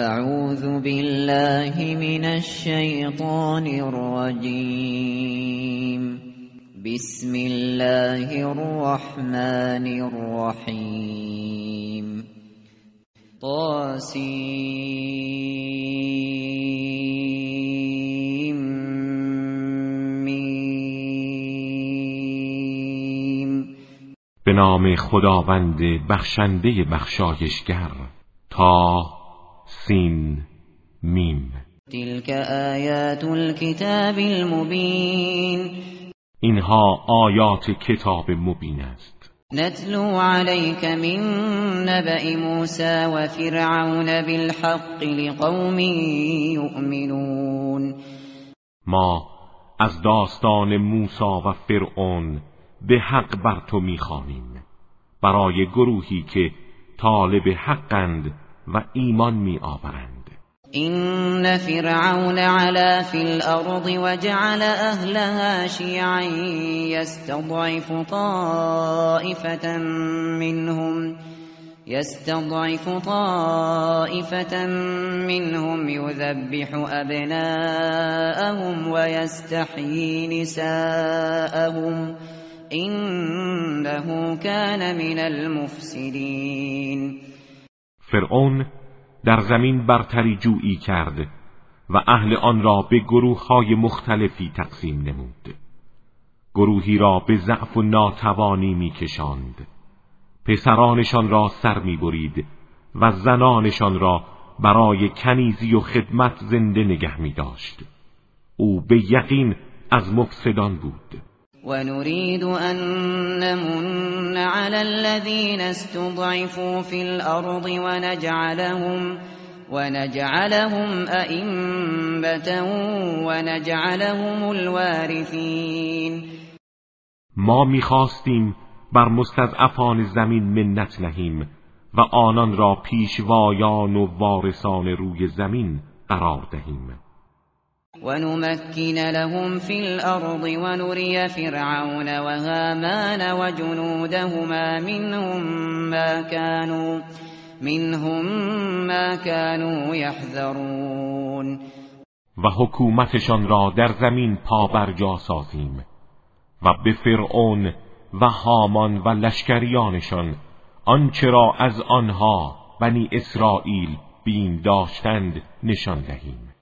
اعوذ بالله من الشیطان الرجیم بسم الله الرحمن الرحیم طاسیم میم به نام خداوند بخشنده بخشایشگر سین میم تلك آیات الكتاب المبین اینها آیات کتاب مبین است. نتلو عليك من نبأ موسى وفرعون بالحق لقوم يؤمنون. ما از داستان موسی و فرعون به حق بر تو می‌خوانیم. برای گروهی که طالب حقند و ایمان میآورند إن فرعون علا في الأرض وجعل أهلها شيعا يستضعف طائفة منهم يستضعف طائفة منهم يذبح أبناءهم ويستحيي نساءهم. إنه كان من المفسدين. فرعون در زمین برتری جویی کرد و اهل آن را به گروه های مختلفی تقسیم نمود. گروهی را به ضعف و ناتوانی میکشاند. پسرانشان را سر می‌برید و زنانشان را برای کنیزی و خدمت زنده نگه می داشت. او به یقین از مفسدان بود. ونريد أن نمن على الذين استضعفوا في الأرض ونجعلهم ونجعلهم أئمة ونجعلهم الوارثين. ما می‌خواستیم بر مستضعفان زمین منت نهیم و آنان را پیشوایان و وارثان روی زمین قرار دهیم. ونمكن لهم في الأرض ونري فرعون وهامان وجنودهما منهم ما كانوا منهم ما كانوا يحذرون. و حکومتشان را در زمین پابرجا سازیم و به فرعون و هامان و لشکریانشان آنچه را از آنها بنی اسرائیل بین داشتند نشان دهیم.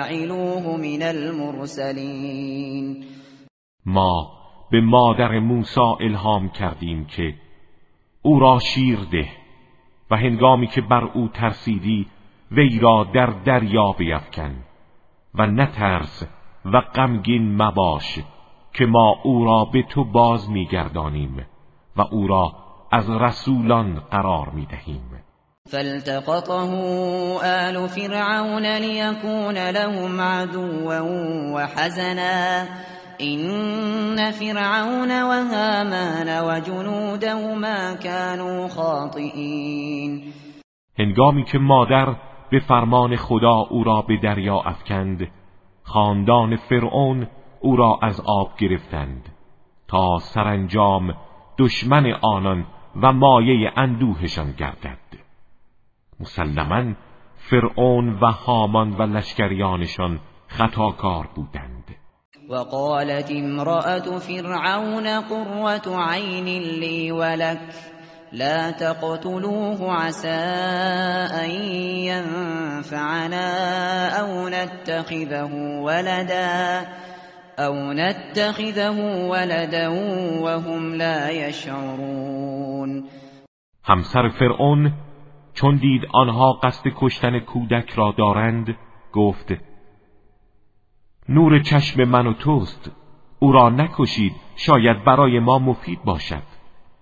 وجاعلوه من المرسلين. ما به مادر موسی الهام کردیم که او را شیر ده و هنگامی که بر او ترسیدی وی را در دریا بیفکن و نترس و غمگین مباش که ما او را به تو باز میگردانیم و او را از رسولان قرار می دهیم فالتقطه آل فرعون ليكون لهم عدوا وحزنا. إن فرعون وهامان وجنودهما كانوا خاطئین هنگامی که مادر به فرمان خدا او را به دریا افکند خاندان فرعون او را از آب گرفتند. تا سرانجام دشمن آنان و مایه اندوهشان گردد. مسلما فرعون و هامان و لشکریانشان خطاکار بودند. وقالت امرأة فرعون قرة عين لي ولك لا تقتلوه عسى أن ينفعنا أو نتخذه ولدا أو نتخذه ولدا وهم لا يشعرون همسر فرعون چون دید آنها قصد کشتن کودک را دارند گفت نور چشم من و توست او را نکشید شاید برای ما مفید باشد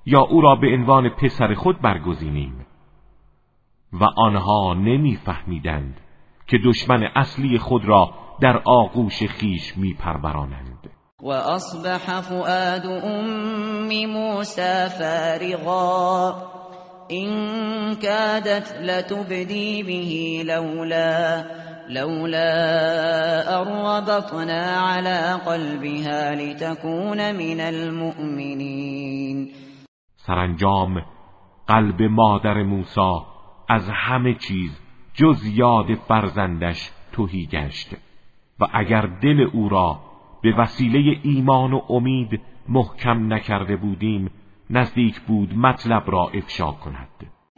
یا او را به عنوان پسر خود برگزینیم. و آنها نمیفهمیدند که دشمن اصلی خود را در آغوش خیش میپرورانند. و اصبح فؤاد ام موسى فارغا. این كادت لتبدی به لولا لولا أربطنا على قلبها لتكون من المؤمنين. سرانجام قلب مادر موسی از همه چیز جز یاد فرزندش توهی گشت. و اگر دل او را به وسیله ایمان و امید محکم نکرده بودیم نزدیک بود مطلب را افشا کند.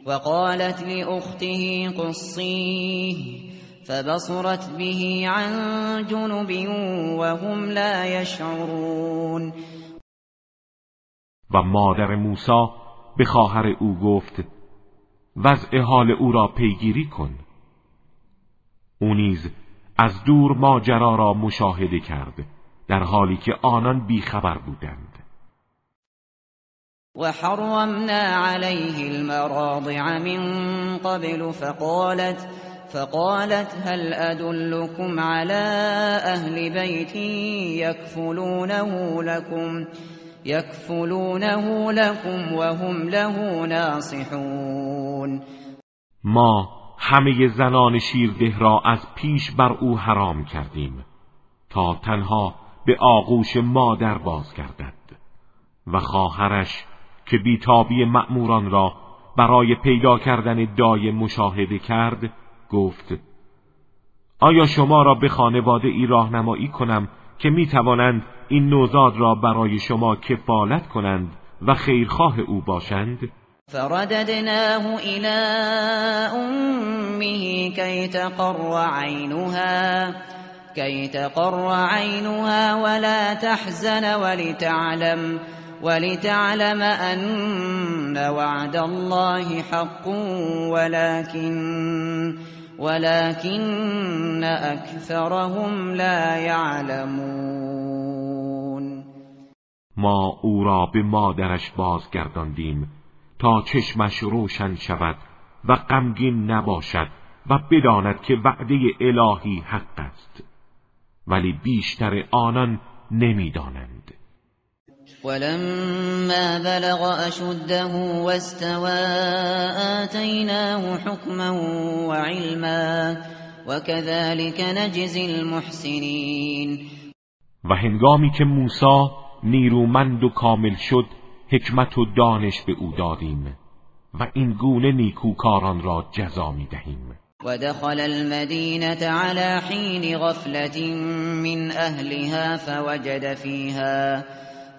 و قالت لأخته قصیه فبصرت به عن جنب وهم لا يشعرون. و مادر موسی به خواهر او گفت وضع حال او را پیگیری کن. او نیز از دور ماجرا را مشاهده کرد در حالی که آنان بیخبر بودند. و حرمنا علیه المراضع من قبل فقالت فقالت هل أدلكم على أهل بيت يكفلونه لكم يكفلونه لكم وهم له ناصحون. ما همه زنان شیرده را از پیش بر او حرام کردیم تا تنها به آغوش مادر باز گردد و خواهرش که بیتابی مأموران را برای پیدا کردن دای مشاهده کرد گفت آیا شما را به خانواده ای راهنمایی کنم که می توانند این نوزاد را برای شما کفالت کنند و خیرخواه او باشند؟ فرددناه الى امه کی تقر عینها کی تقر عینها ولا تحزن ولتعلم. ولتعلم ان وعد الله حق ولكن ولكن اکثرهم لا يعلمون. ما او را به مادرش بازگرداندیم تا چشمش روشن شود و غمگین نباشد و بداند که وعده الهی حق است. ولی بیشتر آنان نمی‌دانند. ولما بلغ أشده واستوى آتيناه حكما وعلما وكذلك نجزي المحسنين. و هنگامی که موسی نیرومند و کامل شد حکمت و دانش به أو دادیم و این گونه نیکوکاران را جزا می دهیم ودخل المدينة على حين غفلة من أهلها فوجد فيها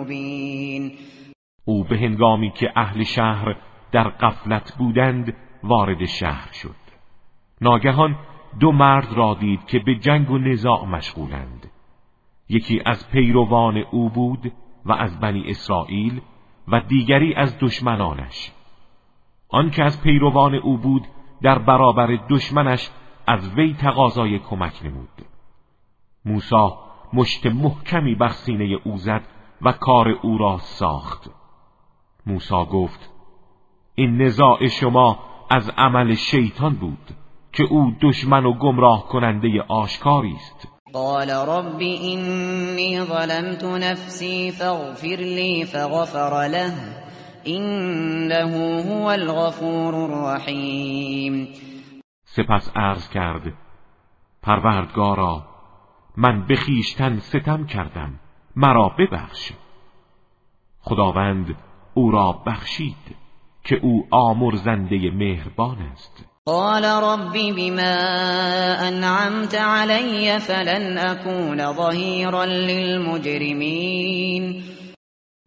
مبین. او به هنگامی که اهل شهر در قفلت بودند وارد شهر شد. ناگهان دو مرد را دید که به جنگ و نزاع مشغولند. یکی از پیروان او بود و از بنی اسرائیل و دیگری از دشمنانش. آن که از پیروان او بود در برابر دشمنش از وی تقاضای کمک نمود. موسی مشت محکمی بر سینه او زد و کار او را ساخت. موسی گفت این نزاع شما از عمل شیطان بود که او دشمن و گمراه کننده آشکاری است. قال رب اینی ظلمت نفسی فاغفر لی فغفر له انه هو الغفور الرحیم. سپس عرض کرد پروردگارا من به خیشتن ستم کردم. مرا ببخش. خداوند او را بخشید که او آمرزنده مهربان است. قال ربی بما انعمت علی فلن اكون ظهیرا للمجرمین.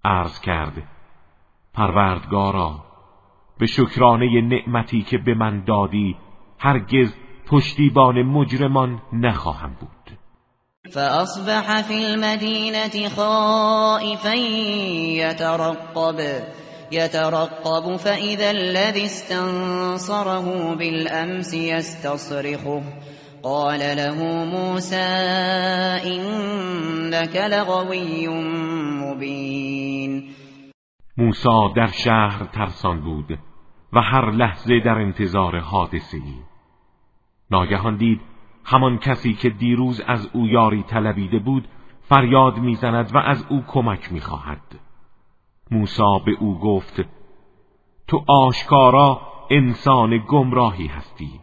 عرض کرد پروردگارا به شکرانه نعمتی که به من دادی هرگز پشتیبان مجرمان نخواهم بود. فأصبح في المدينة خائفا يترقب. يترقب فإذا الذي استنصره بالأمس يستصرخه. قال له موسى إنك لغوي مبين. موسا در شهر ترسان بود و هر لحظه در انتظار حادثه ناگهان دید همان کسی که دیروز از او یاری طلبیده بود فریاد می‌زند و از او کمک می‌خواهد. موسا به او گفت تو آشکارا انسان گمراهی هستی.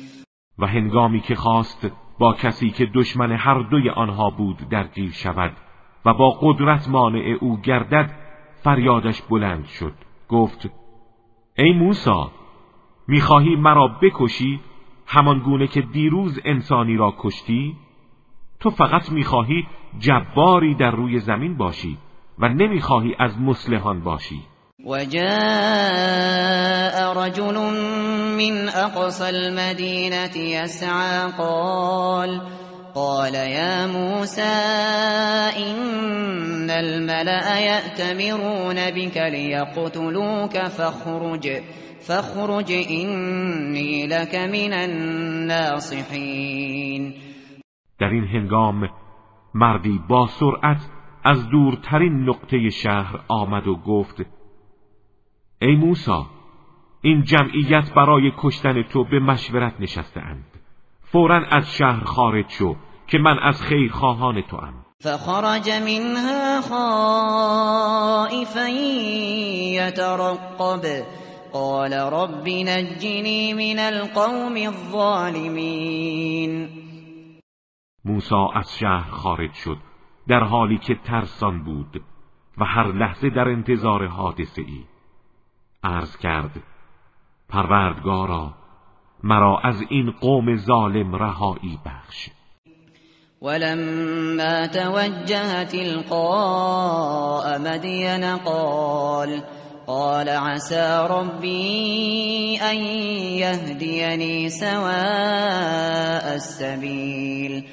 و هنگامی که خواست با کسی که دشمن هر دوی آنها بود درگیر شود و با قدرت مانع او گردد فریادش بلند شد. گفت ای موسا می‌خواهی مرا بکشی همان گونه که دیروز انسانی را کشتی؟ تو فقط می‌خواهی جباری در روی زمین باشی و نمی‌خواهی از مسلحان باشی. وجاء رجل من اقصى المدينة يسعى قال قال يا موسى إن الملأ يأتمرون بك ليقتلوك فاخرج فاخرج إني لك من الناصحين. در این هنگام مردی با سرعت از دورترین نقطه شهر آمد و گفت ای موسا این جمعیت برای کشتن تو به مشورت نشستهاند. فورا از شهر خارج شو که من از خیر خواهان تو ام فخرج منها خائفا يترقب قال رب نجني من القوم الظالمين موسی از شهر خارج شد در حالی که ترسان بود و هر لحظه در انتظار حادثه ای عرض کرد پروردگارا مرا از این قوم ظالم رهایی بخش. ولما توجه تلقاء مدين قال قال عسى ربي أن يهديني سواء السبيل.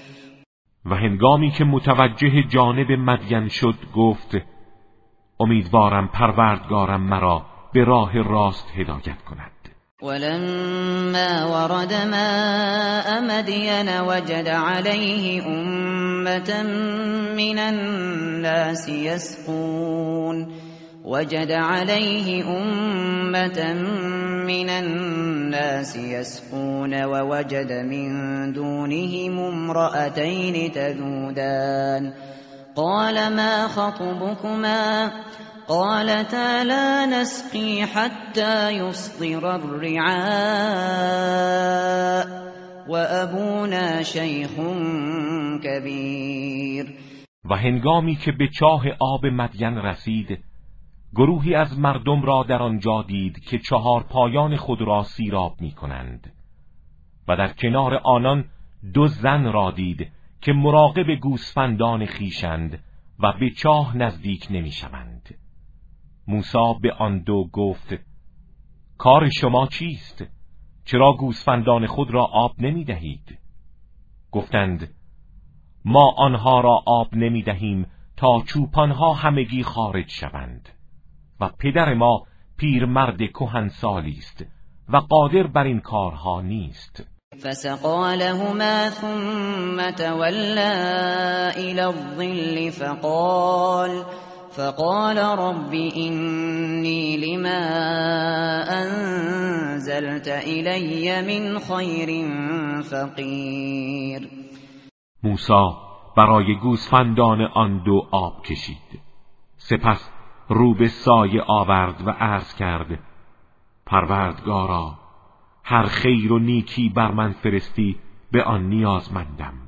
و هنگامی که متوجه جانب مدین شد گفت امیدوارم پروردگارم مرا به راه راست هدایت کند. ولما ورد ماء مدين وجد عليه أمة من الناس يسقون وجد عليه أمة من الناس يسقون ووجد من دونهم امرأتين تذودان. قال ما خطبكما؟ قالتا لا نسقي حتى يصدر الرعاء وابونا شيخ كبير و هنگامی که به چاه آب مدین رسید گروهی از مردم را در آنجا دید که چهار پایان خود را سیراب می کنند و در کنار آنان دو زن را دید که مراقب گوسفندان خیشند و به چاه نزدیک نمی شوند. موسا به آن دو گفت کار شما چیست؟ چرا گوسفندان خود را آب نمی دهید؟ گفتند ما آنها را آب نمی دهیم تا چوپانها همگی خارج شوند و پدر ما پیرمرد کهنسالی است و قادر بر این کارها نیست فسقا لهما ثم تولا الى الظل فقال فقال رب إني لما أنزلت إلي من خير فقیر موسا برای گوسفندان آن دو آب کشید. سپس رو به سایه آورد و عرض کرد پروردگارا هر خیر و نیکی بر من فرستی به آن نیازمندم.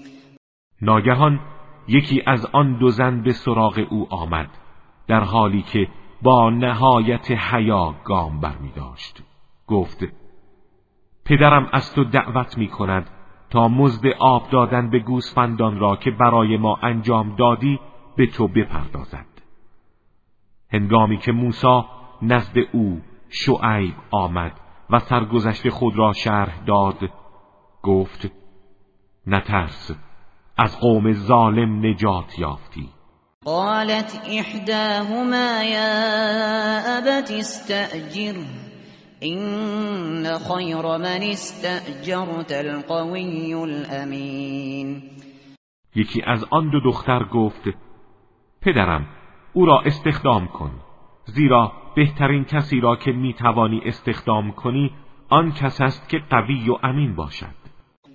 ناگهان یکی از آن دو زن به سراغ او آمد در حالی که با نهایت حیا گام برمی داشت. گفت پدرم از تو دعوت می کند تا مزد آب دادن به گوسفندان را که برای ما انجام دادی به تو بپردازد. هنگامی که موسی نزد او شعیب آمد و سرگذشت خود را شرح داد گفت نترس. از قوم ظالم نجات یافتی. قالت احداهما یا ابت استأجر این خیر من استأجرت القوی الامین یکی از آن دو دختر گفت پدرم او را استخدام کن. زیرا بهترین کسی را که می‌توانی استخدام کنی آن کس است که قوی و امین باشد.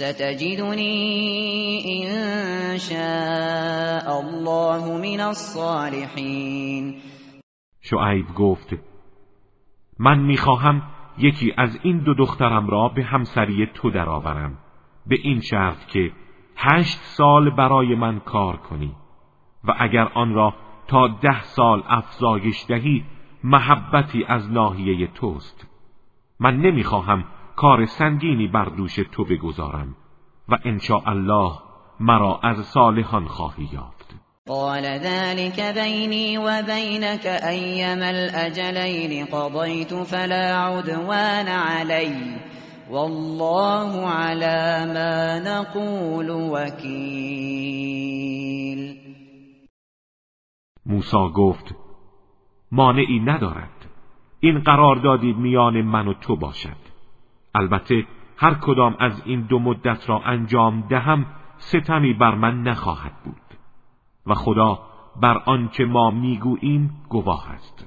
ستجدني إن شاء الله من الصالحين. شعیب گفت من می‌خواهم یکی از این دو دخترم را به همسری تو درآورم به این شرط که هشت سال برای من کار کنی و اگر آن را تا ده سال افزایش دهی محبتی از ناحیه توست. من نمی‌خواهم کار سنگینی بر دوش تو بگذارم و انشاء الله مرا از صالحان خواهی یافت. قال ذلك بيني وبينك أيما الأجلين قضيت فلا عدوان علي والله على ما نقول وكيل. موسا گفت مانعی ندارد. این قرار دادی میان من و تو باشد. البته هر کدام از این دو مدت را انجام دهم ستمی بر من نخواهد بود و خدا بر آنچه ما می‌گوییم گواه است.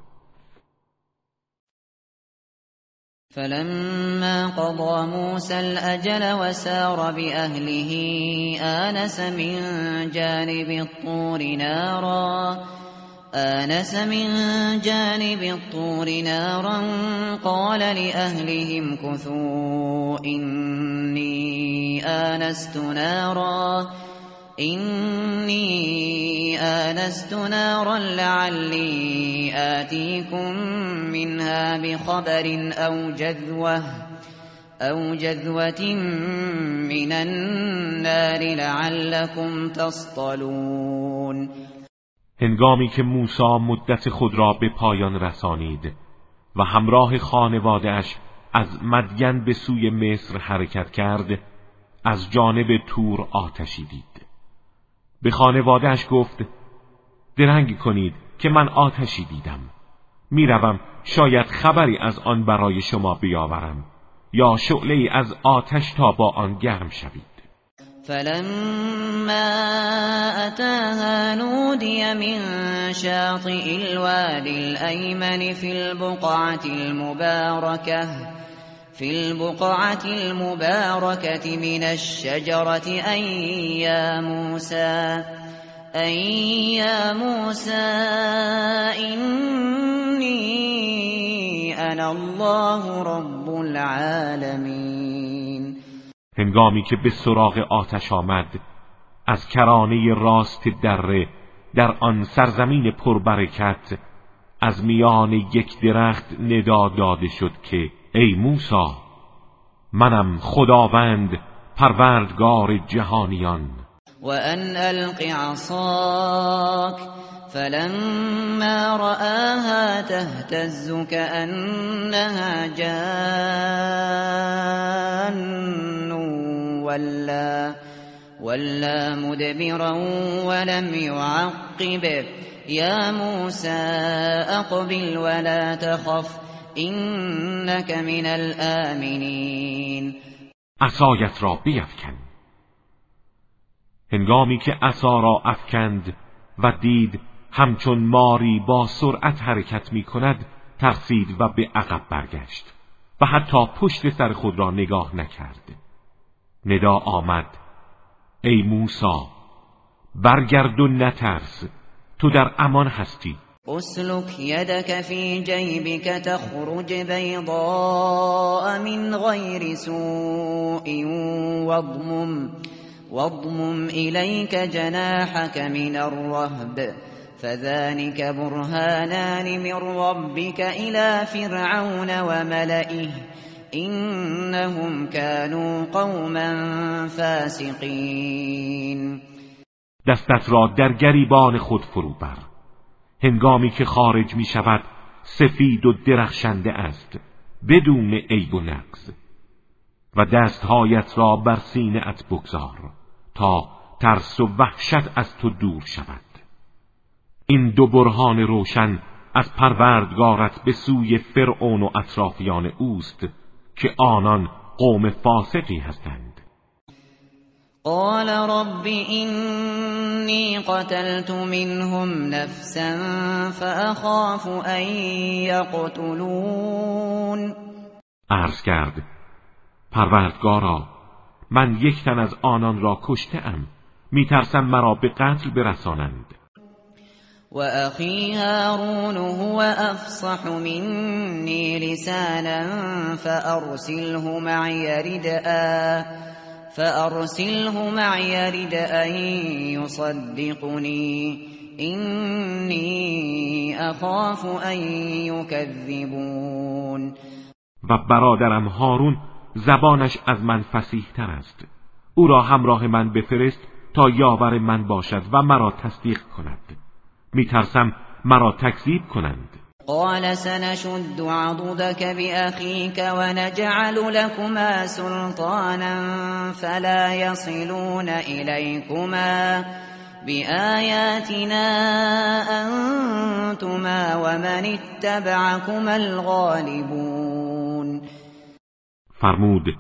فلما قضى موسى الأجل وسار بأهله آنس من جانب الطور نارا آنس من جانب الطور نارا قال لأهلهم كثوا إني آنست نارا إني آنست نارا لعلي آتيكم منها بخبر أو جذوة أو جذوة من النار لعلكم تصطلون. هنگامی که موسی مدت خود را به پایان رسانید و همراه خانوادهش از مدین به سوی مصر حرکت کرد از جانب تور آتشی دید. به خانوادهش گفت درنگ کنید که من آتشی دیدم. می‌روم شاید خبری از آن برای شما بیاورم یا شعله از آتش تا با آن گرم شوید. فلما أتاها نودي من شاطئ الوادي الأيمن في البقعة المباركة في البقعة المباركة من الشجرة أي يا موسى أي يا موسى إني أنا الله رب العالمين. هنگامی که به سراغ آتش آمد از کرانه راست دره در آن سرزمین پربرکت از میان یک درخت ندا داده شد که ای موسا منم خداوند پروردگار جهانیان. وأن ألق عصاك فلما رآها تهتز كأنها جان ولا ولا مدبرا ولم يعقب. يا موسى أقبل ولا تخف إنك من الآمنين. عصایت را بیفکن. هنگامی که عصا را افکند و دید همچون ماری با سرعت حرکت می کند ترسید و به عقب برگشت و حتی پشت سر خود را نگاه نکرد. ندا آمد ای موسا برگرد و نترس تو در امان هستی. اسلک یدک فی جیبک تخرج بیضاء من غیر سوء واضمم واضمم إليك جناحك من الرهب. فذلك برهانان من ربك إلى فرعون وملئه إنهم كانوا قوما فاسقين. دستت را در گریبان خود فرو بر هنگامی که خارج می شود سفید و درخشنده است بدون عیب و نقص. و دستهایت را بر سینه ات بگذار تا ترس و وحشت از تو دور شود. این دو برهان روشن از پروردگارت به سوی فرعون و اطرافیان اوست که آنان قوم فاسقی هستند. قال رب اینی قتلت منهم نفسا فاخاف ان یقتلون عرض کرد پروردگارا من یک تن از آنان را کشته ام میترسم مرا به قتل برسانند. و اخی هارون هو افصح منی لسانا فارسله معی ردءا فارسله معی ردءا یصدقنی اینی اخاف ان یکذبون و برادرم هارون زبانش از من فسیح تر است. او را همراه من بفرست تا یاور من باشد و مرا تصدیق کند. میترسم مرا تکذیب کنند. قال سنشد عضدك بأخيك ونجعل لكما سلطانا فلا يصلون إليكما بآياتنا أنتما ومن اتبعكما الغالبون. فرمود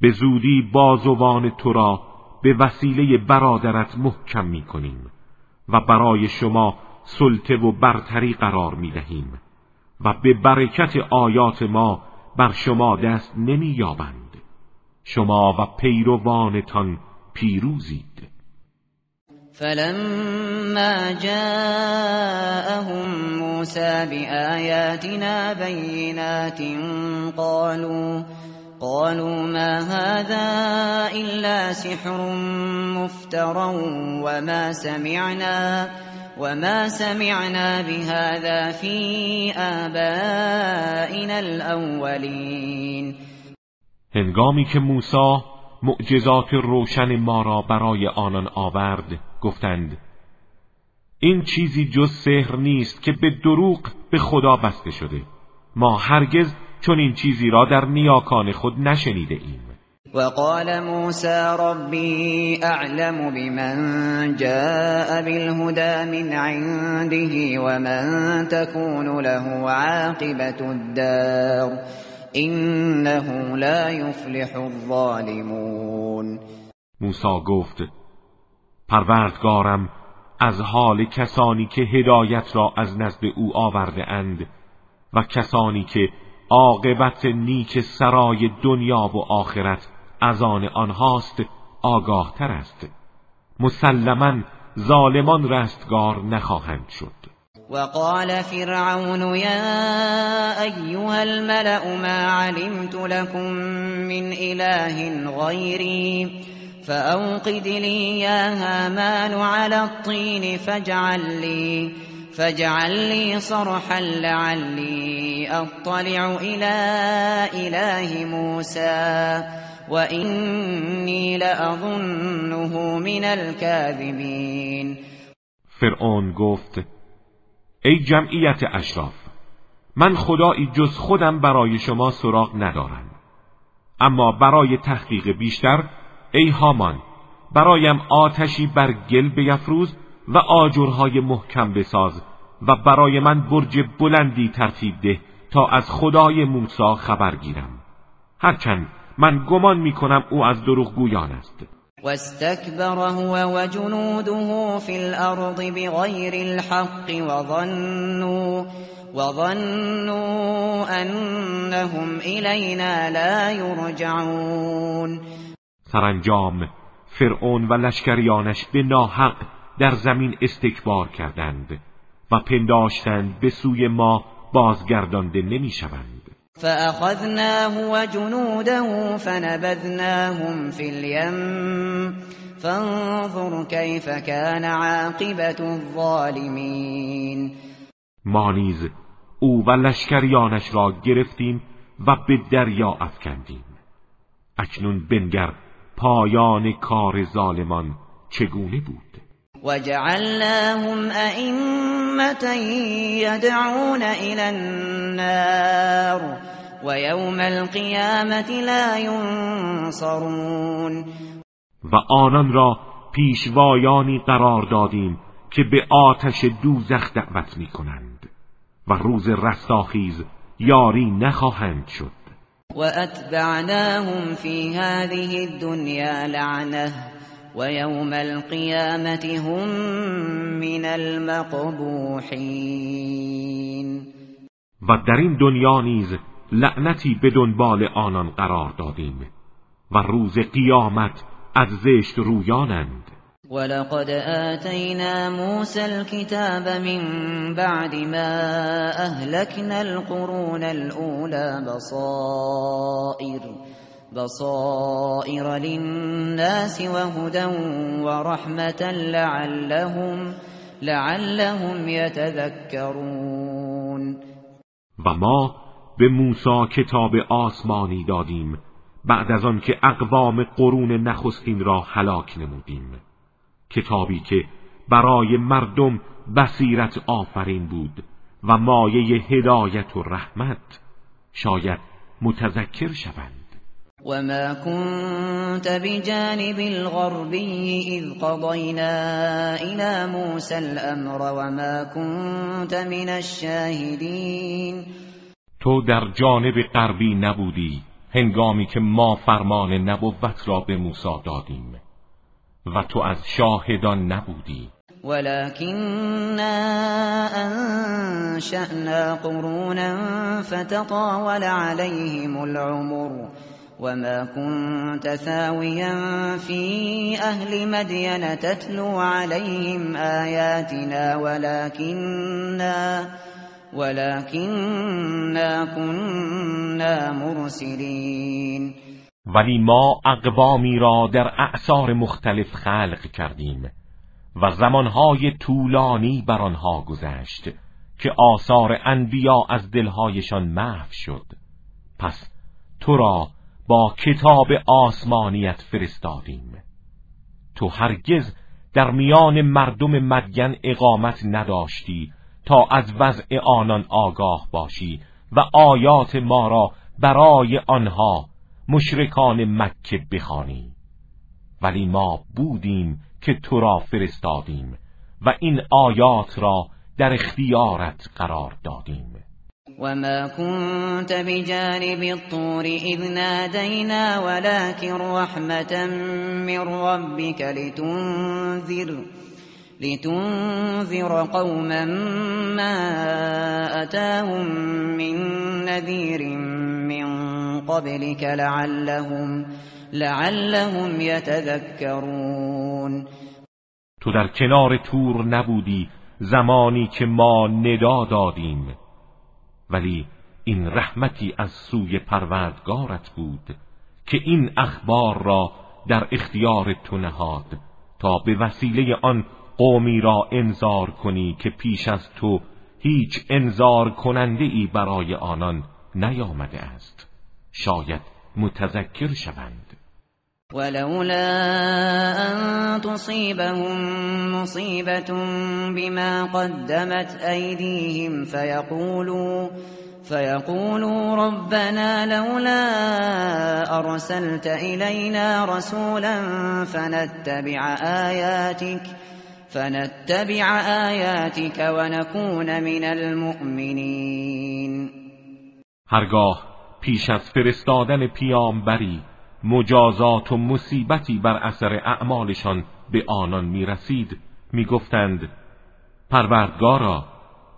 به زودی بازوان تو را به وسیله برادرت محکم می کنیم و برای شما سلطه و برتری قرار می دهیم و به برکت آیات ما بر شما دست نمی یابند شما و پیروانتان پیروزید. فلما جاءهم موسى بآياتنا بينات قالوا قالوا ما هذا إلا سحر مفترى وما سمعنا وما سمعنا بهذا في آبائنا الأولين. هنگامی که موسی معجزات روشن ما را برای آنان آورد گفتند این چیزی جز سحر نیست که به دروغ به خدا بسته شده. ما هرگز چون این چیزی را در نیاکان خود نشنیده ایم. وقال موسى ربي اعلم بمن جاء بالهدى من عنده ومن تكون له عاقبة الدار انه لا يفلح الظالمون. موسی گفت پروردگارم از حال کسانی که هدایت را از نزد او آورده اند و کسانی که عاقبت نیک سرای دنیا و آخرت از آن آنهاست آگاه تر است. مسلما ظالمان رستگار نخواهند شد. وقال فرعون يا أيها الملأ ما علمت لكم من إله غيري فأوقد لي يا هامان على الطين فاجعل لي فاجعل لي صرحا لعلي أطلع إلى إله موسى. وإني لأظنه من الكاذبین فرعون گفت ای جمعیت اشراف من خدایی جز خودم برای شما سراغ ندارم. اما برای تحقیق بیشتر ای هامان برایم آتشی بر گل بیفروز و آجرهای محکم بساز و برای من برج بلندی ترتیب ده تا از خدای موسی خبر گیرم. هرچند من گمان می کنم او از دروغگویان است. واستكبر هو وجنوده في الأرض بغير الحق وظنوا وظنوا أنهم إلينا لا يرجعون. سرانجام فرعون و لشکریانش به ناحق در زمین استکبار کردند و پنداشتند به سوی ما بازگردانده نمی‌شوند. فأخذناه وجنوده فنبذناهم في اليم. فانظر كيف كان عاقبت الظالمين. ما نیز او و لشکریانش را گرفتیم و به دریا افکندیم. اکنون بنگر پایان کار ظالمان چگونه بود؟ وجعلناهم أئمة يدعون إلى النار ويوم القيامة لا ينصرون. و آنان را پیشوایانی قرار دادیم که به آتش دوزخ دعوت می کنند و روز رستاخیز یاری نخواهند شد. و اتبعناهم فی هذه الدنیا لعنه و یوم القیامت هم من المقبوحین و در این دنیا نیز لعنتی به دنبال آنان قرار دادیم و روز قیامت از زشت رویانند. ولقد آتينا موسى الكتاب من بعد ما أهلكنا القرون الأولى بصائر بصائر للناس وهدى ورحمة لعلهم لعلهم يتذكرون. و ما به موسی کتاب آسمانی دادیم بعد از آن که اقوام قرون نخستین را هلاک نمودیم. کتابی که برای مردم بصیرت آفرین بود و مایه هدایت و رحمت شاید متذکر شوند. وما كنت بجانب الغربي اذ قضينا الى موسى الامر وما كنت من الشاهدين. تو در جانب غربی نبودی هنگامی که ما فرمان نبوت را به موسی دادیم و تو از شاهدان نبودی. ولكننا انشأنا قرونا فتطاول عليهم العمر وما كنت ثاويا في أهل مدين تتلو عليهم آياتنا ولكننا ولكننا كنا مرسلين ولی ما اقوامی را در اعثار مختلف خلق کردیم و زمانهای طولانی بر آنها گذشت که آثار انبیا از دلهایشان محو شد. پس تو را با کتاب آسمانیت فرستادیم. تو هرگز در میان مردم مدین اقامت نداشتی تا از وضع آنان آگاه باشی و آیات ما را برای آنها مشرکان مکه بخوانی. ولی ما بودیم که تو را فرستادیم و این آیات را در اختیارت قرار دادیم. وما كنت بجانب الطور إذ نادينا ولكن رحمة من ربك لتنذر لتنذر قوما ما أتاهم من نذير من قبلك لعلهم لعلهم يتذكرون تو در کنار تور نبودی زمانی که ما ندا دادیم. ولی این رحمتی از سوی پروردگارت بود که این اخبار را در اختیار تو نهاد تا به وسیله آن قومی را انذار کنی که پیش از تو هیچ انذار کننده ای برای آنان نیامده است. شاید متذکر شوند. ولولا أن تصيبهم مصيبة بما قدمت أيديهم فيقولوا فيقولوا ربنا لولا أرسلت إلينا رسولا فنتبع آياتك فنتبع آياتك ونكون من المؤمنين. هرگاه پیش از فرستادن پیامبری مجازات و مصیبتی بر اثر اعمالشان به آنان می رسید می گفتند پروردگارا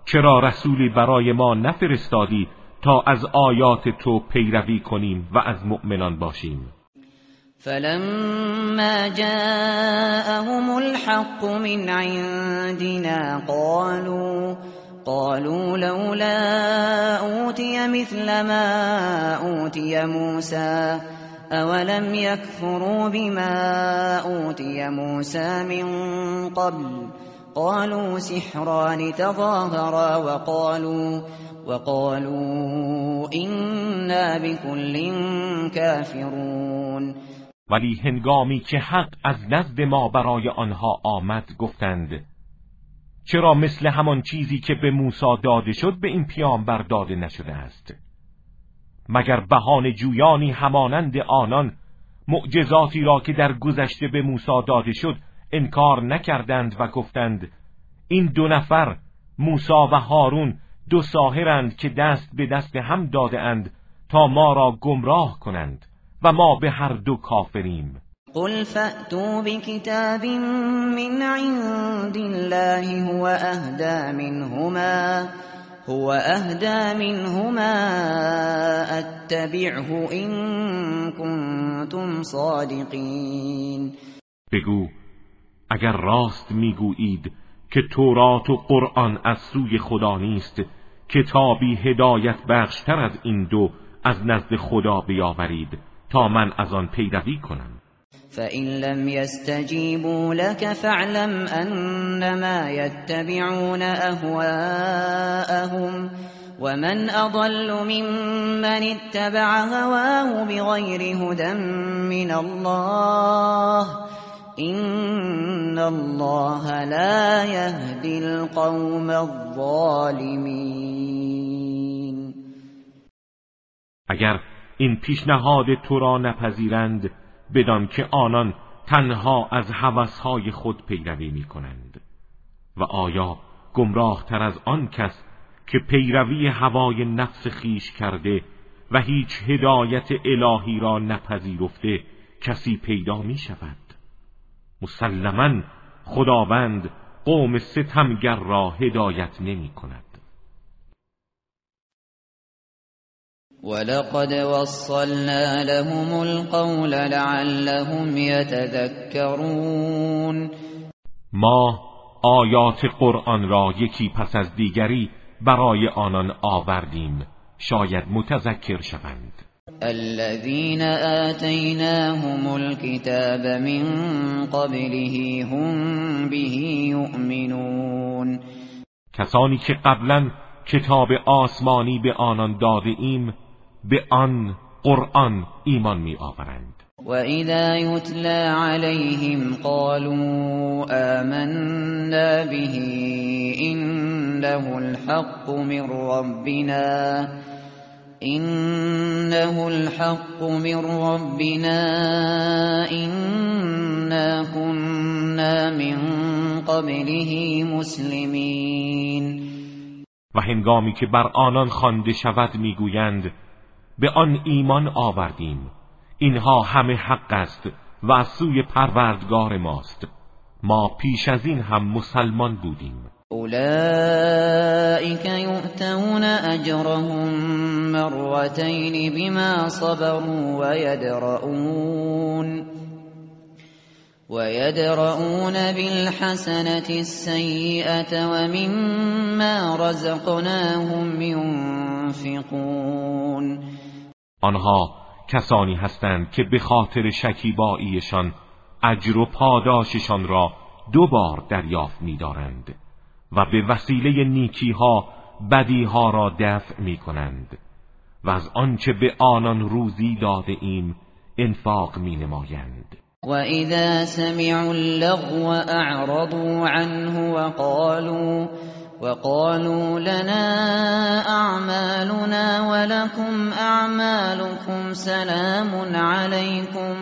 چرا رسولی برای ما نفرستادی تا از آیات تو پیروی کنیم و از مؤمنان باشیم؟ فلما جاءهم الحق من عندنا قالوا قالوا لولا أوتي مثل ما أوتي موسى أولم يكفروا بما أوتي موسى من قبل قالوا سحران تظاهرا وقالوا وقالوا إنا بكل كافرون ولی هنگامی که حق از نزد ما برای آنها آمد گفتند چرا مثل همان چیزی که به موسی داده شد به این پیامبر داده نشده است؟ مگر بهان جویانی همانند آنان؟ معجزاتی را که در گذشته به موسی داده شد انکار نکردند و گفتند این دو نفر موسی و هارون دو ساهرند که دست به دست هم داده اند تا ما را گمراه کنند و ما به هر دو کافریم. قل فأتوا بكتاب من عند الله هو أهدى منهما. هو أهدى منهما اتبعه إن كنتم صادقین بگو اگر راست می‌گویید که تورات و قرآن از سوی خدا نیست کتابی هدایت بخشتر از این دو از نزد خدا بیاورید تا من از آن پیروی کنم. فإن لم يستجيبوا لك فاعلم أنما يتبعون أهواءهم ومن أضل ممن اتبع هواه بغير هدى من الله إن الله لا يهدي القوم الظالمين. اگر این پیشنهاد تو را نپذیرند بدان که آنان تنها از هوسهای خود پیروی می کنند و آیا گمراه تر از آن کس که پیروی هوای نفس خیش کرده و هیچ هدایت الهی را نپذیرفته کسی پیدا می شود مسلما خداوند قوم ستمگر را هدایت نمی کند ولقد وصلنا لهم القول لعلهم يتذكرون. ما آیات قرآن را یکی پس از دیگری برای آنان آوردیم. شاید متذکر شوند. الذين آتيناهم الكتاب من قبله هم به يؤمنون. کسانی که قبلا کتاب آسمانی به آنان داده ایم به آن قرآن ایمان می آورند. و اذا یتلا علیهم قالوا آمنا به انه الحق من ربنا إنه الحق من ربنا إنا كنا من قبله مسلمين و هنگامی که بر آنان خوانده شود می‌گویند به آن ایمان آوردیم. اینها همه حق است و از سوی پروردگار ماست. ما پیش از این هم مسلمان بودیم. اولئك یؤتون اجرهم مرتين بما صبروا ويدرؤون ويدرؤون بالحسنة السيئة ومما رزقناهم ينفقون آنها کسانی هستند که به خاطر شکیباییشان اجر و پاداششان را دو بار دریافت می‌دارند و به وسیله نیکیها بدیها را دفع می کنند و از آنچه به آنان روزی داده ایم انفاق می نمایند وإذا سمعوا اللغو أعرضوا عنه وقالوا وقالوا لنا أعمالنا ولكم أعمالكم سلام عليكم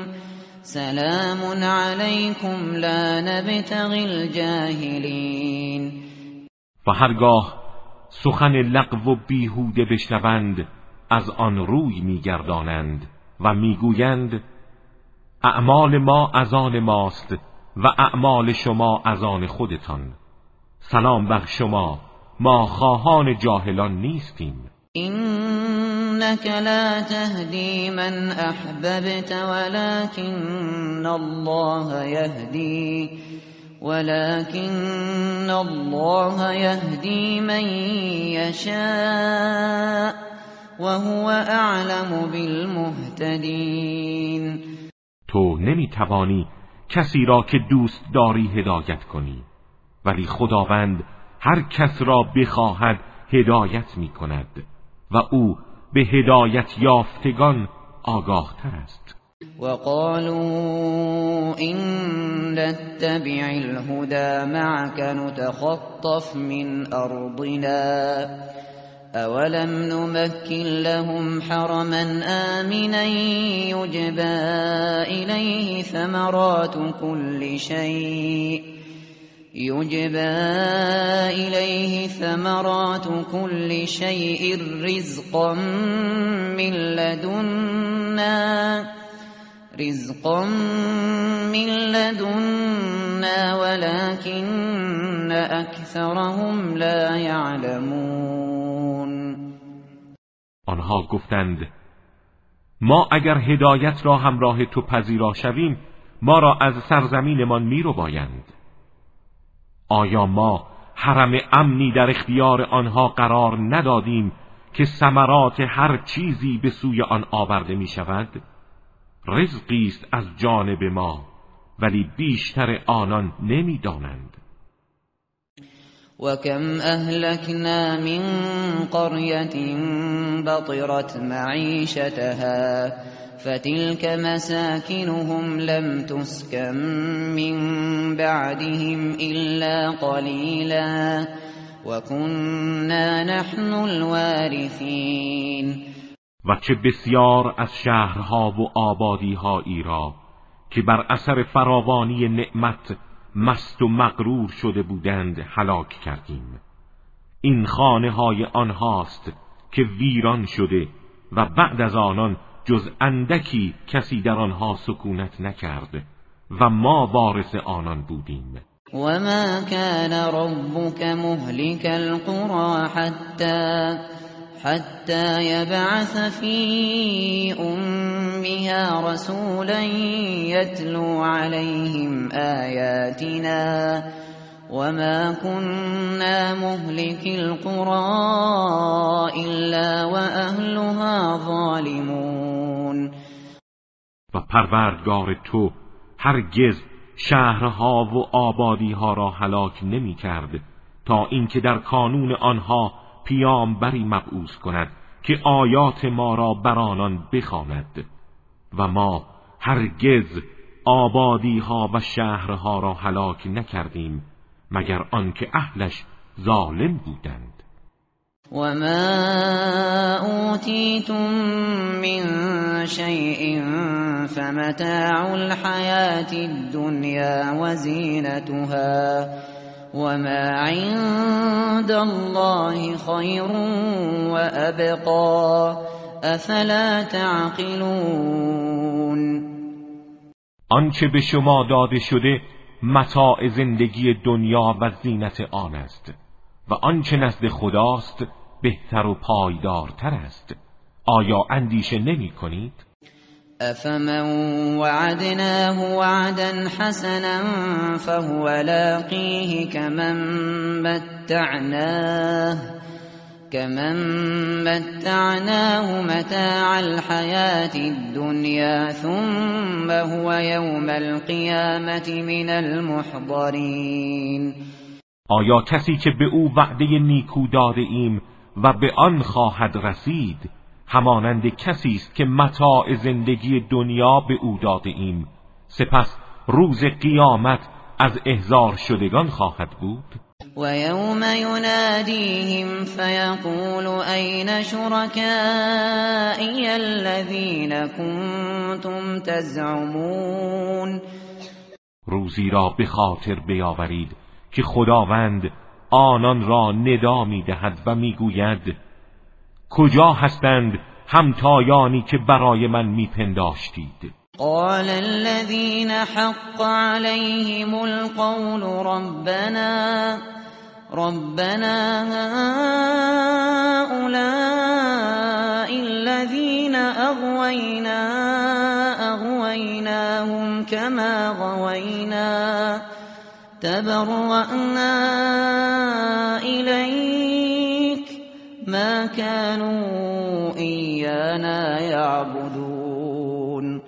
سلام عليكم لا نبتغي الجاهلين. و هرگاه سخن لغو و بیهوده بشنوند از آن روی میگردانند و می‌گویند اعمال ما از آن ماست و اعمال شما از آن خودتان. سلام بر شما. ما خواهان جاهلان نیستیم. اینک لا تهدی من احببت ولكن الله یهدی ولكن الله يهدي من يشاء وهو اعلم بالمهتدين. تو نمی‌توانی کسی را که دوست داری هدایت کنی. ولی خداوند هر کس را بخواهد هدایت می کند و او به هدایت یافتگان آگاه تر است. وقالوا إن نتبع الهدى معك نتخطف من أرضنا أولم نمكن لهم حرما آمنا يجبى إليه ثمرات كل شيء. يجبى إليه ثمرات كل شيء رزقا من لدنا رزقا من لدنا ولكن اکثرهم لا يعلمون. آنها گفتند ما اگر هدایت را همراه تو پذیرا شویم ما را از سرزمینمان می رو بایند آیا ما حرم امنی در اختیار آنها قرار ندادیم که ثمرات هر چیزی به سوی آن آورده می شود؟ رزقی است از جانب ما ولی بیشتر آنان نمی‌دانند وكم أهلكنا من قرية بطرت معيشتها فتلك مساكنهم لم تسكن من بعدهم إلا قليلا وكنا نحن الوارثين و چه بسیار از شهرها و آبادیهایی را که بر اثر فراوانی نعمت مست و مغرور شده بودند هلاک کردیم. این خانه های آنهاست که ویران شده و بعد از آنان جز اندکی کسی در آنها سکونت نکرد و ما وارث آنان بودیم. وما كان ربك مهلك القرى حتى حتى يبعث في أمها رسولا يتلو عليهم آياتنا وما كنا مهلك القرى إلا وأهلها ظالمون. و پروردگار تو هرگز شهرها و آبادیها را هلاک نمی کرد تا اینکه در کانون آنها پیامبری مبعوث کند که آیات ما را بر آنان بخواند و ما هرگز آبادی ها و شهرها را هلاک نکردیم مگر آنکه اهلش ظالم بودند. وما اوتیتم من شیء فمتاع الحیات الدنیا وزینتها وما عند الله خير وابقا افلا تعقلون آنچه به شما داده شده متاع زندگی دنیا و زینت آن است و آنچه نزد خداست بهتر و پایدارتر است آیا اندیشه نمی کنید؟ أفمن وعدناه وعدا حسنا فهو لاقيه كمن متعناه كمن متعناه متاع الحياة الدنيا ثم هو يوم القيامة من المحضرين آیا کسی که به أو وعده نیکو داده ایم و به آن خواهد رسید؟ همانند کسی است که متاع زندگی دنیا به او داده ایم. سپس روز قیامت از احزار شدگان خواهد بود. و یوم ینادیهم فیقول این شرکائی الذین کنتم تزعمون روزی را به خاطر بیاورید که خداوند آنان را ندا می‌دهد و می‌گوید کجا هستند همتایانی که برای من میپنداشتید؟ قال الذين حق عليهم القول ربنا ربنا هؤلاء الذين أغوينا أغويناهم كما غوينا تبرأنا إليك ما كانوا إيانا يعبدون.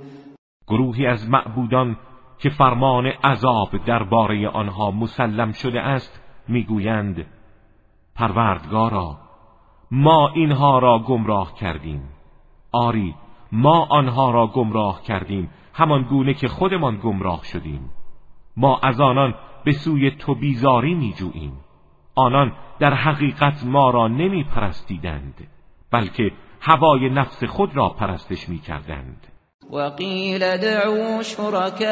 گروهی از معبودان که فرمان عذاب درباره آنها مسلم شده است می‌گویند پروردگارا ما اینها را گمراه کردیم. آری ما آنها را گمراه کردیم همان گونه که خودمان گمراه شدیم. ما از آنان به سوی تو بیزاری میجوییم. آنان در حقیقت ما را نمی پرستیدند بلکه هوای نفس خود را پرستش می کردند وقيل دعوا شركاءكم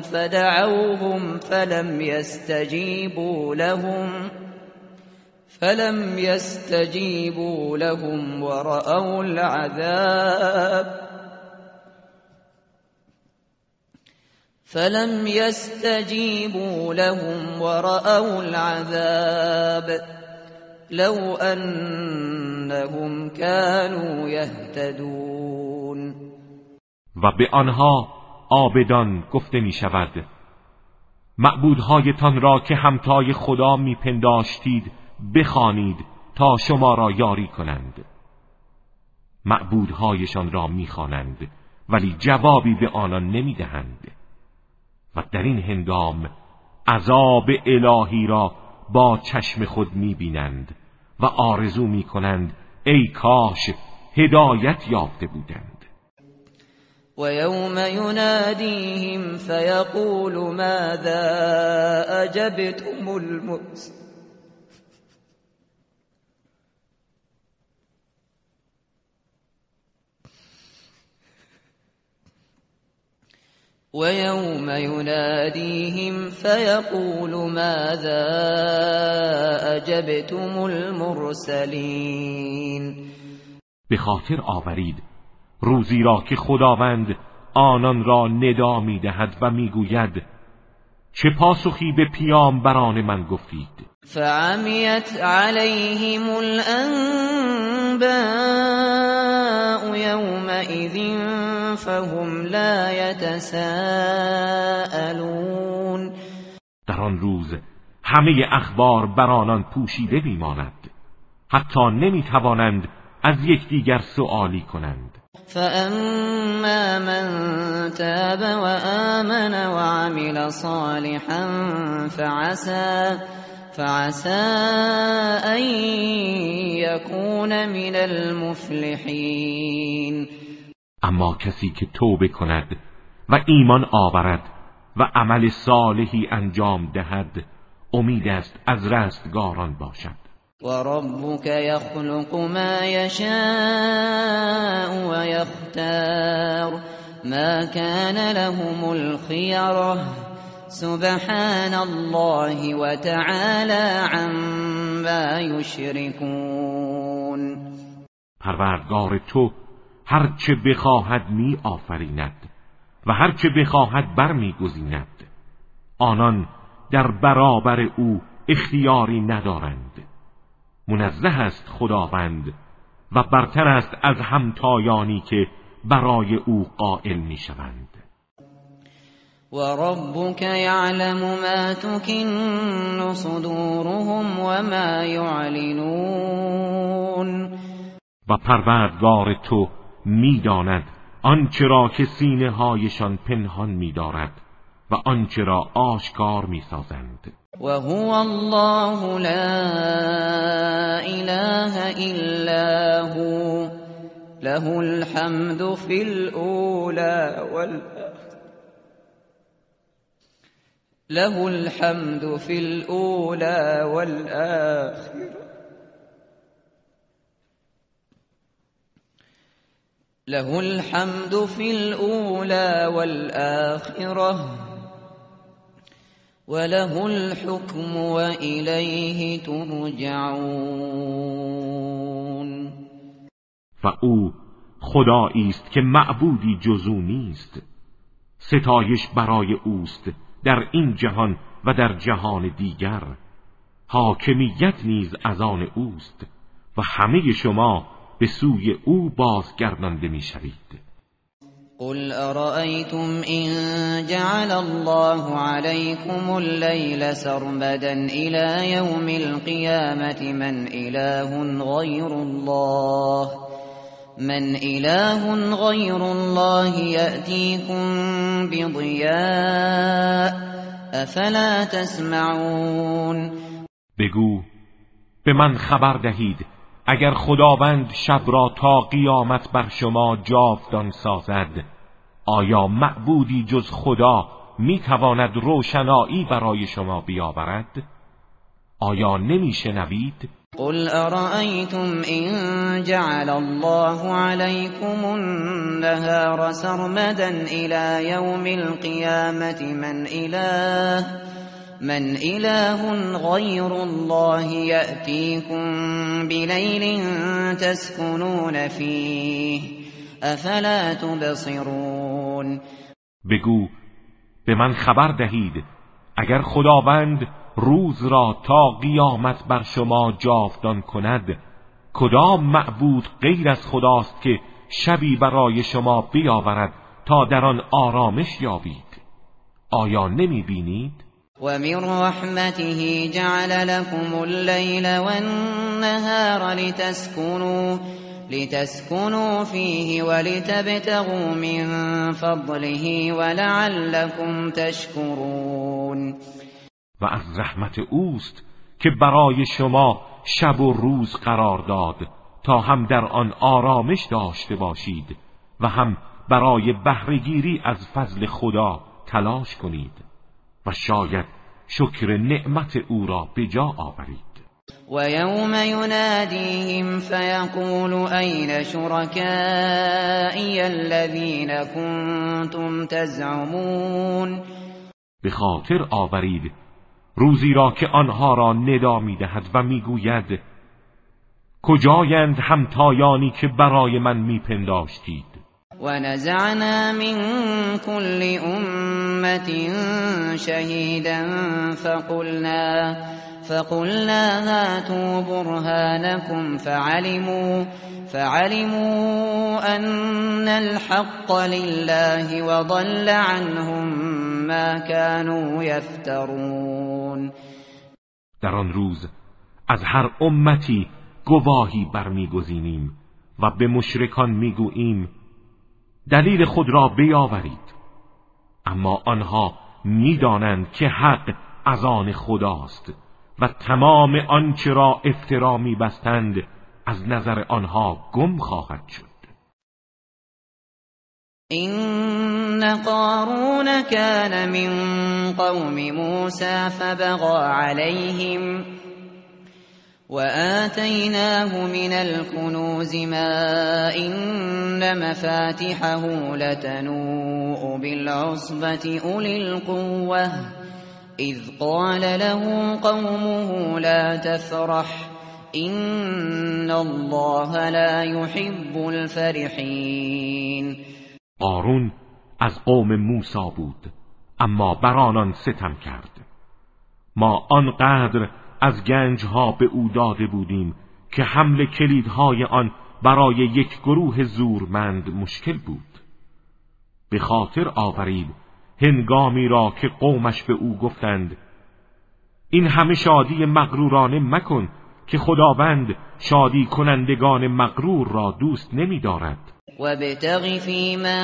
فدعوهم فلم يستجيبوا لهم فلم يستجيبوا لهم ورأوا العذاب. فلم يستجيبوا لهم ورأوا العذاب لو أنهم كانوا يهتدون و به آنها آبدان گفته می شود معبودهایتان را که همتای خدا میپنداشتید بخوانید تا شما را یاری کنند. معبودهایشان را می‌خوانند ولی جوابی به آنان نمی‌دهند. و در این هنگام عذاب الهی را با چشم خود می‌بینند و آرزو می‌کنند ای کاش هدایت یافته بودند. و یوم ینادیهم فیقول ماذا اجبتم المرسل ويوم يناديهم فيقول ماذا أجبتم المرسلين به خاطر آورید. روزی را که خداوند آنان را ندا می‌دهد و می‌گوید چه پاسخی به بران من گفتید؟ فعمیت علیهم الانباء یومئذ فهم لا یتساءلون در آن روز همه اخبار بر آنان پوشیده میماند. حتی نمی‌توانند از یکدیگر سؤالی کنند. فاما من تاب وآمن وعمل صالحا فعسى فعسى ان يكون من المفلحين. اما کسی که توبه کند و ایمان آورد و عمل صالحی انجام دهد امید است از رستگاران باشد. و ربک یخلق ما یشاء و یختار ما كان لهم الخيره سبحان الله و تعالی عما یشركون پروردگار تو هرچه بخواهد می آفریند و هرچه بخواهد بر می گذیند. آنان در برابر او اختیاری ندارند. منزه است خداوند و برتر است از همتایانی که برای او قائل می شوند و ربک یعلم ما تکن صدورهم و ما یعلنون و پروردگار تو می‌داند آنچه را که سینه هایشان پنهان میدارد و آنچه را آشکار می‌سازند. وهو الله لا إله إلا هو. له الحمد في الأولى والآخرة. له الحمد في الأولى والآخرة له الحمد في الأولى والآخرة وله الحكم وإليه ترجعون و او است که معبودی جزو نیست ستایش برای اوست. در این جهان و در جهان دیگر. حاکمیت نیز از آن اوست و همه شما به سوی او بازگردانده می‌شوید. قل أرأيتم إن جعل الله عليكم الليل سرمدا إلى يوم القيامة من إله غير الله. من إله غير الله يأتيكم بضياء أفلا تسمعون. بگو به من خبر دهید اگر خداوند شب را تا قیامت بر شما جاودان سازد آیا معبودی جز خدا می‌تواند روشنایی برای شما بیاورد؟ آیا نمیشنوید؟ قل ارائیتم این جعل الله علیکم النهار سرمدا إلى یوم القیامت من اله من إله غير الله يأتيكم بليل تسكنون فيه أفلا تبصرون بگو به من خبر دهید اگر خداوند روز را تا قیامت بر شما جاودان کند. کدام معبود غیر از خداست که شبی برای شما بیاورد تا در آن آرامش یابید؟ آیا نمی بینید؟ ومن رحمته جعل لكم الليل والنهار لتسكنوا لتسكنوا فيه ولتبتغوا من فضله ولعلكم تشكرون. و از رحمت اوست که برای شما شب و روز قرار داد تا هم در آن آرامش داشته باشید و هم برای بهرهگیری از فضل خدا تلاش کنید و شاید شکر نعمت او را به جا آورید. و یوم ینادیهم فیقول این شرکائی الذین کنتم تزعمون؟ به خاطر آورید روزی را که آنها را ندا می‌دهد و می‌گوید کجایند همتایانی که برای من میپنداشتید؟ ونزعنا من كل أمة شهيدا فقلنا فقلنا هاتوا برهانكم فعلموا فعلموا أن الحق لله وضل عنهم ما كانوا يفترون. در آن روز از هر امتی گواهی برمیگزینیم و به مشرکان می‌گوییم دلیل خود را بیاورید. اما آنها می‌دانند که حق از آن خداست. و تمام آنچه را افترا میبستند از نظر آنها گم خواهد شد. این قارون كان من قوم موسى فبغى عليهم وآتيناه من الكنوز ما إن مفاتحه لتنوء بالعصبة أولي القوة إذ قال له قومه لا تفرح إن الله لا يحب الفرحين. قارون از قوم موسی بود اما بر آنان ستم کرد. ما آنقدر از گنج ها به او داده بودیم که حمل کلیدهای آن برای یک گروه زورمند مشکل بود. به خاطر آورید هنگامی را که قومش به او گفتند این همه شادی مغرورانه مکن که خداوند شادی کنندگان مغرور را دوست نمی دارد وابتغ فيما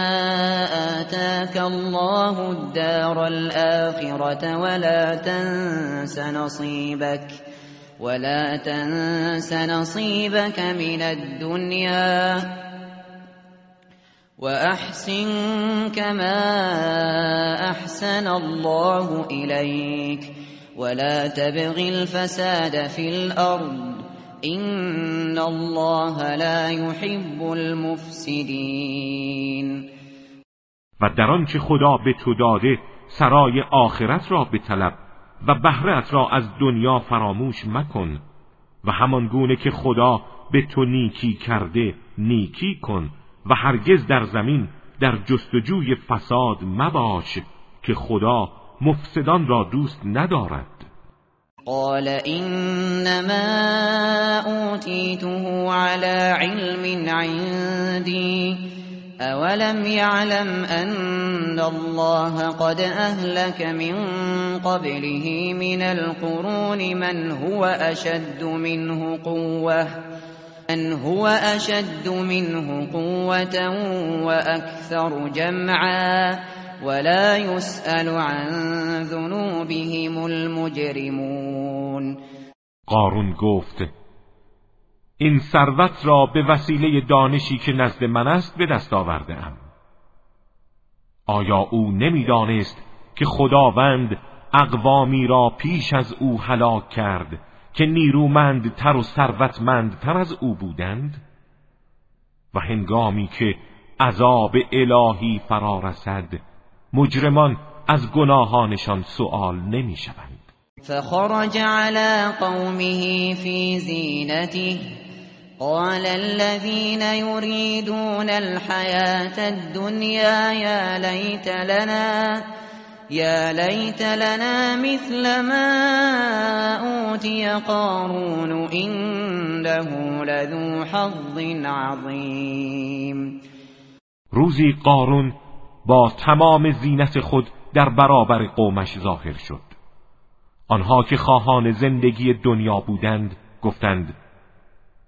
آتاك الله الدار الآخرة ولا تنس نصيبك ولا تنس نصيبك من الدنيا وأحسن كما أحسن الله إليك ولا تبغ الفساد في الأرض إن الله لا يحب المفسدين و در آنچه خدا به تو داده سرای آخرت را به طلب و بهرت را از دنیا فراموش مکن و همان گونه که خدا به تو نیکی کرده نیکی کن و هرگز در زمین در جستجوی فساد مباش که خدا مفسدان را دوست ندارد. قال انما اوتیته على علم عندي اولم يعلم ان الله قد اهلك من قبله من القرون من هو اشد منه قوه من هو اشد منه قوه واكثر جمعا ولا يسأل عن ذنوبهم المجرمون. قارون گفت این ثروت را به وسیله دانشی که نزد من است به دست آورده ام آیا او نمی‌دانست که خداوند اقوامی را پیش از او هلاک کرد که نیرومند تر و ثروتمند تر از او بودند و هنگامی که عذاب الهی فرا رسد مجرمان از گناهانشان سؤال نمی شوند فخرج على قومه في زینته قال الذين يريدون الحياة الدنيا يا ليت لنا يا ليت لنا مثل ما أوتي قارون إنه لذو حظ عظيم. روزی قارون با تمام زینت خود در برابر قومش ظاهر شد. آنها که خواهان زندگی دنیا بودند گفتند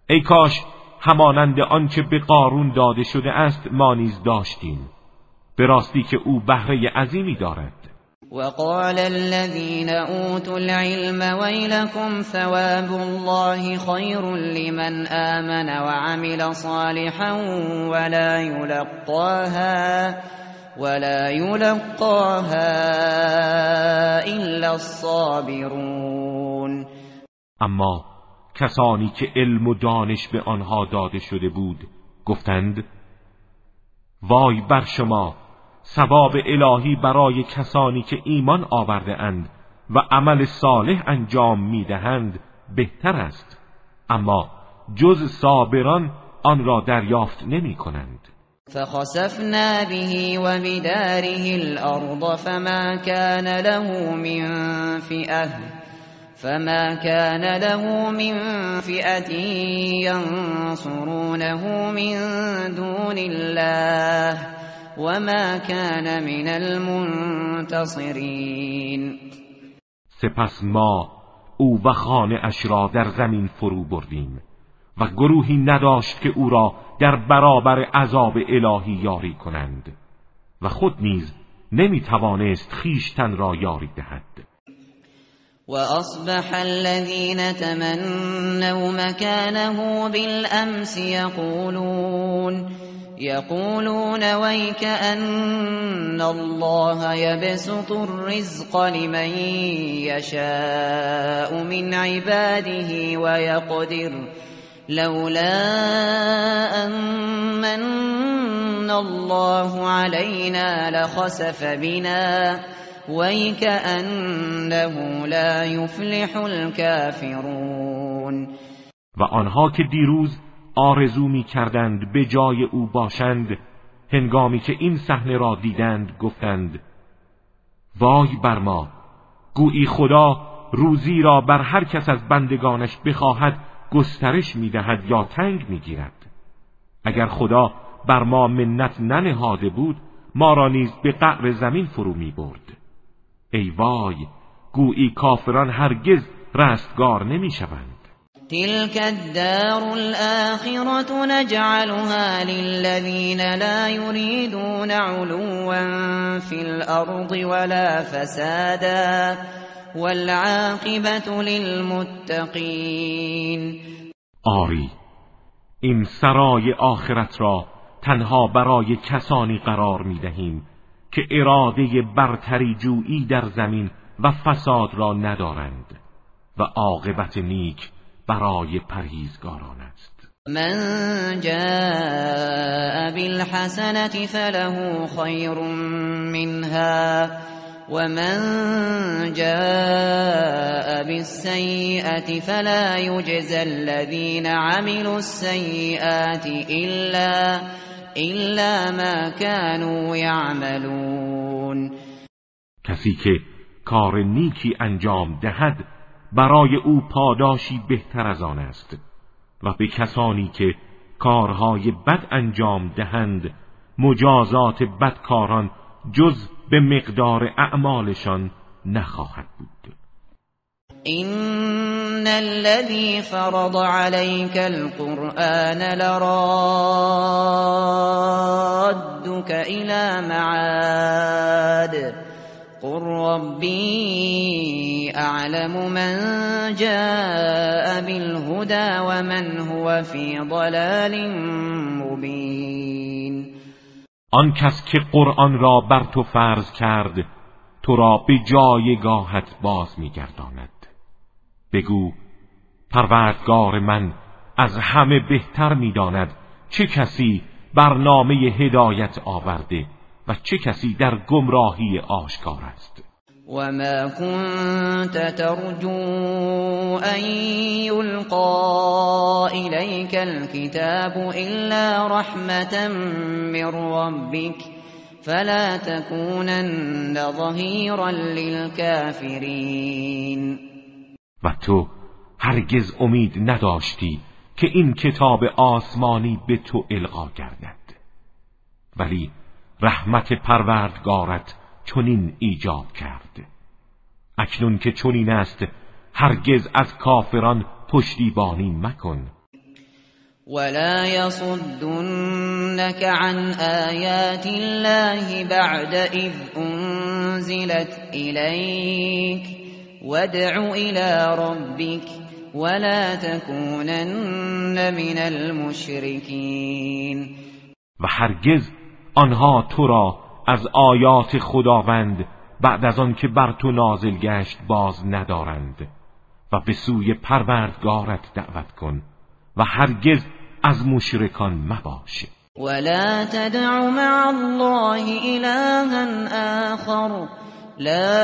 ای کاش همانند آنچه به قارون داده شده است ما نیز داشتیم. به راستی که او بهره عظیمی دارد. وقال الذين اوتوا العلم ويلكم ثواب الله خير لمن آمن وعمل صالحا ولا يلقاها ولا يلقاها الا الصابرون. اما کسانی که علم و دانش به آنها داده شده بود گفتند وای بر شما! ثواب الهی برای کسانی که ایمان آورده اند و عمل صالح انجام می‌دهند بهتر است. اما جز صابران آن را دریافت نمی کنند. فخسفنا به وبداره الأرض فما كان له من فئة فما كان له من فئة ينصرونه من دون الله. وما كان من المنتصرين. سپس ما او و خانه اش را در زمین فرو بردیم و گروهی نداشت که او را در برابر عذاب الهی یاری کنند و خود نیز نمی توانست خیشتن را یاری دهد. و اصبح الذين تمنوا مكانه بالامس يقولون يقولون ويك أن الله يبسط الرزق لمن يشاء من عباده ويقدر لولا أمن الله علينا لخسف بنا. ويكأنه لا يفلح الكافرون. و آنها که دیروز آرزو می کردند به جای او باشند هنگامی که این صحنه را دیدند گفتند وای بر ما گویی خدا روزی را بر هر کس از بندگانش بخواهد گسترش می‌دهد یا تنگ می‌گیرد. اگر خدا بر ما منت ننهاده بود ما را نیز به قعر زمین فرو می برد ای وای گویی کافران هرگز رستگار نمی شوند تلك الدار الآخرة نجعلها للذين لا يريدون علوا في الأرض ولا فسادا والعاقبة للمتقين آری این سرای آخرت را تنها برای کسانی قرار می دهیم که اراده برتری جویی در زمین و فساد را ندارند و عاقبت نیک برای پرهیزگاران است. من جاء بالحسنة فله خیر منها ومن جاء بالسيئة فلا يجزى الذين عملوا السيئات إلا, إلا ما كانوا يعملون کسی که کار نیکی انجام دهد برای او پاداشی بهتر از آن است و به کسانی که کارهای بد انجام دهند مجازات بدکاران جز به مقدار اعمالشان نخواهد بود. این الذي فرض عليك القرآن لرادك الى معاد قل ربي اعلم من جاء بالهدى ومن هو في ضلال مبين. آن کس که قرآن را بر تو فرض کرد تو را به جایگاهت باز میگرداند. بگو پروردگار من از همه بهتر می‌داند چه کسی برنامه هدایت آورده. و چه کسی در گمراهی آشکار است؟ وما كنت ترجو أن يلقى إليك الكتاب إلا رحمة من ربك فلا تكونن ظهيرا للكافرين. و تو هرگز امید نداشتی که این کتاب آسمانی به تو القا گردد. ولی رحمت پروردگارت چنین ایجاب کرد. اکنون که چنین است هرگز از کافران پشتیبانی مکن. ولا يصدنك عن آيات الله بعد إذ أنزلت إليك وادع إلى ربك ولا تكونن من المشركين. و هرگز آنها تو را از آیات خداوند بعد از آن که بر تو نازل گشت باز ندارند و به سوی پروردگارت دعوت کن و هرگز از مشرکان مباش. ولا تدع مع الله إلها آخر. لا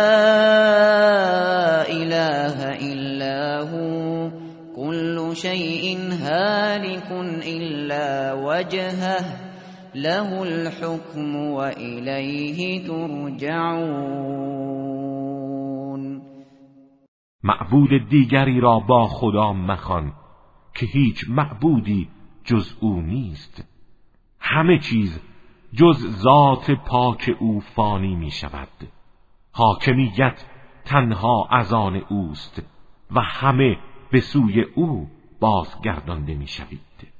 إله إلا هو. كل شيء هالك إلا وجهه. له الحكم وإليه ترجعون معبود دیگری را با خدا مخوان که هیچ معبودی جز او نیست. همه چیز جز ذات پاک او فانی می شود حاکمیت تنها از آن اوست و همه به سوی او بازگردانده می شوید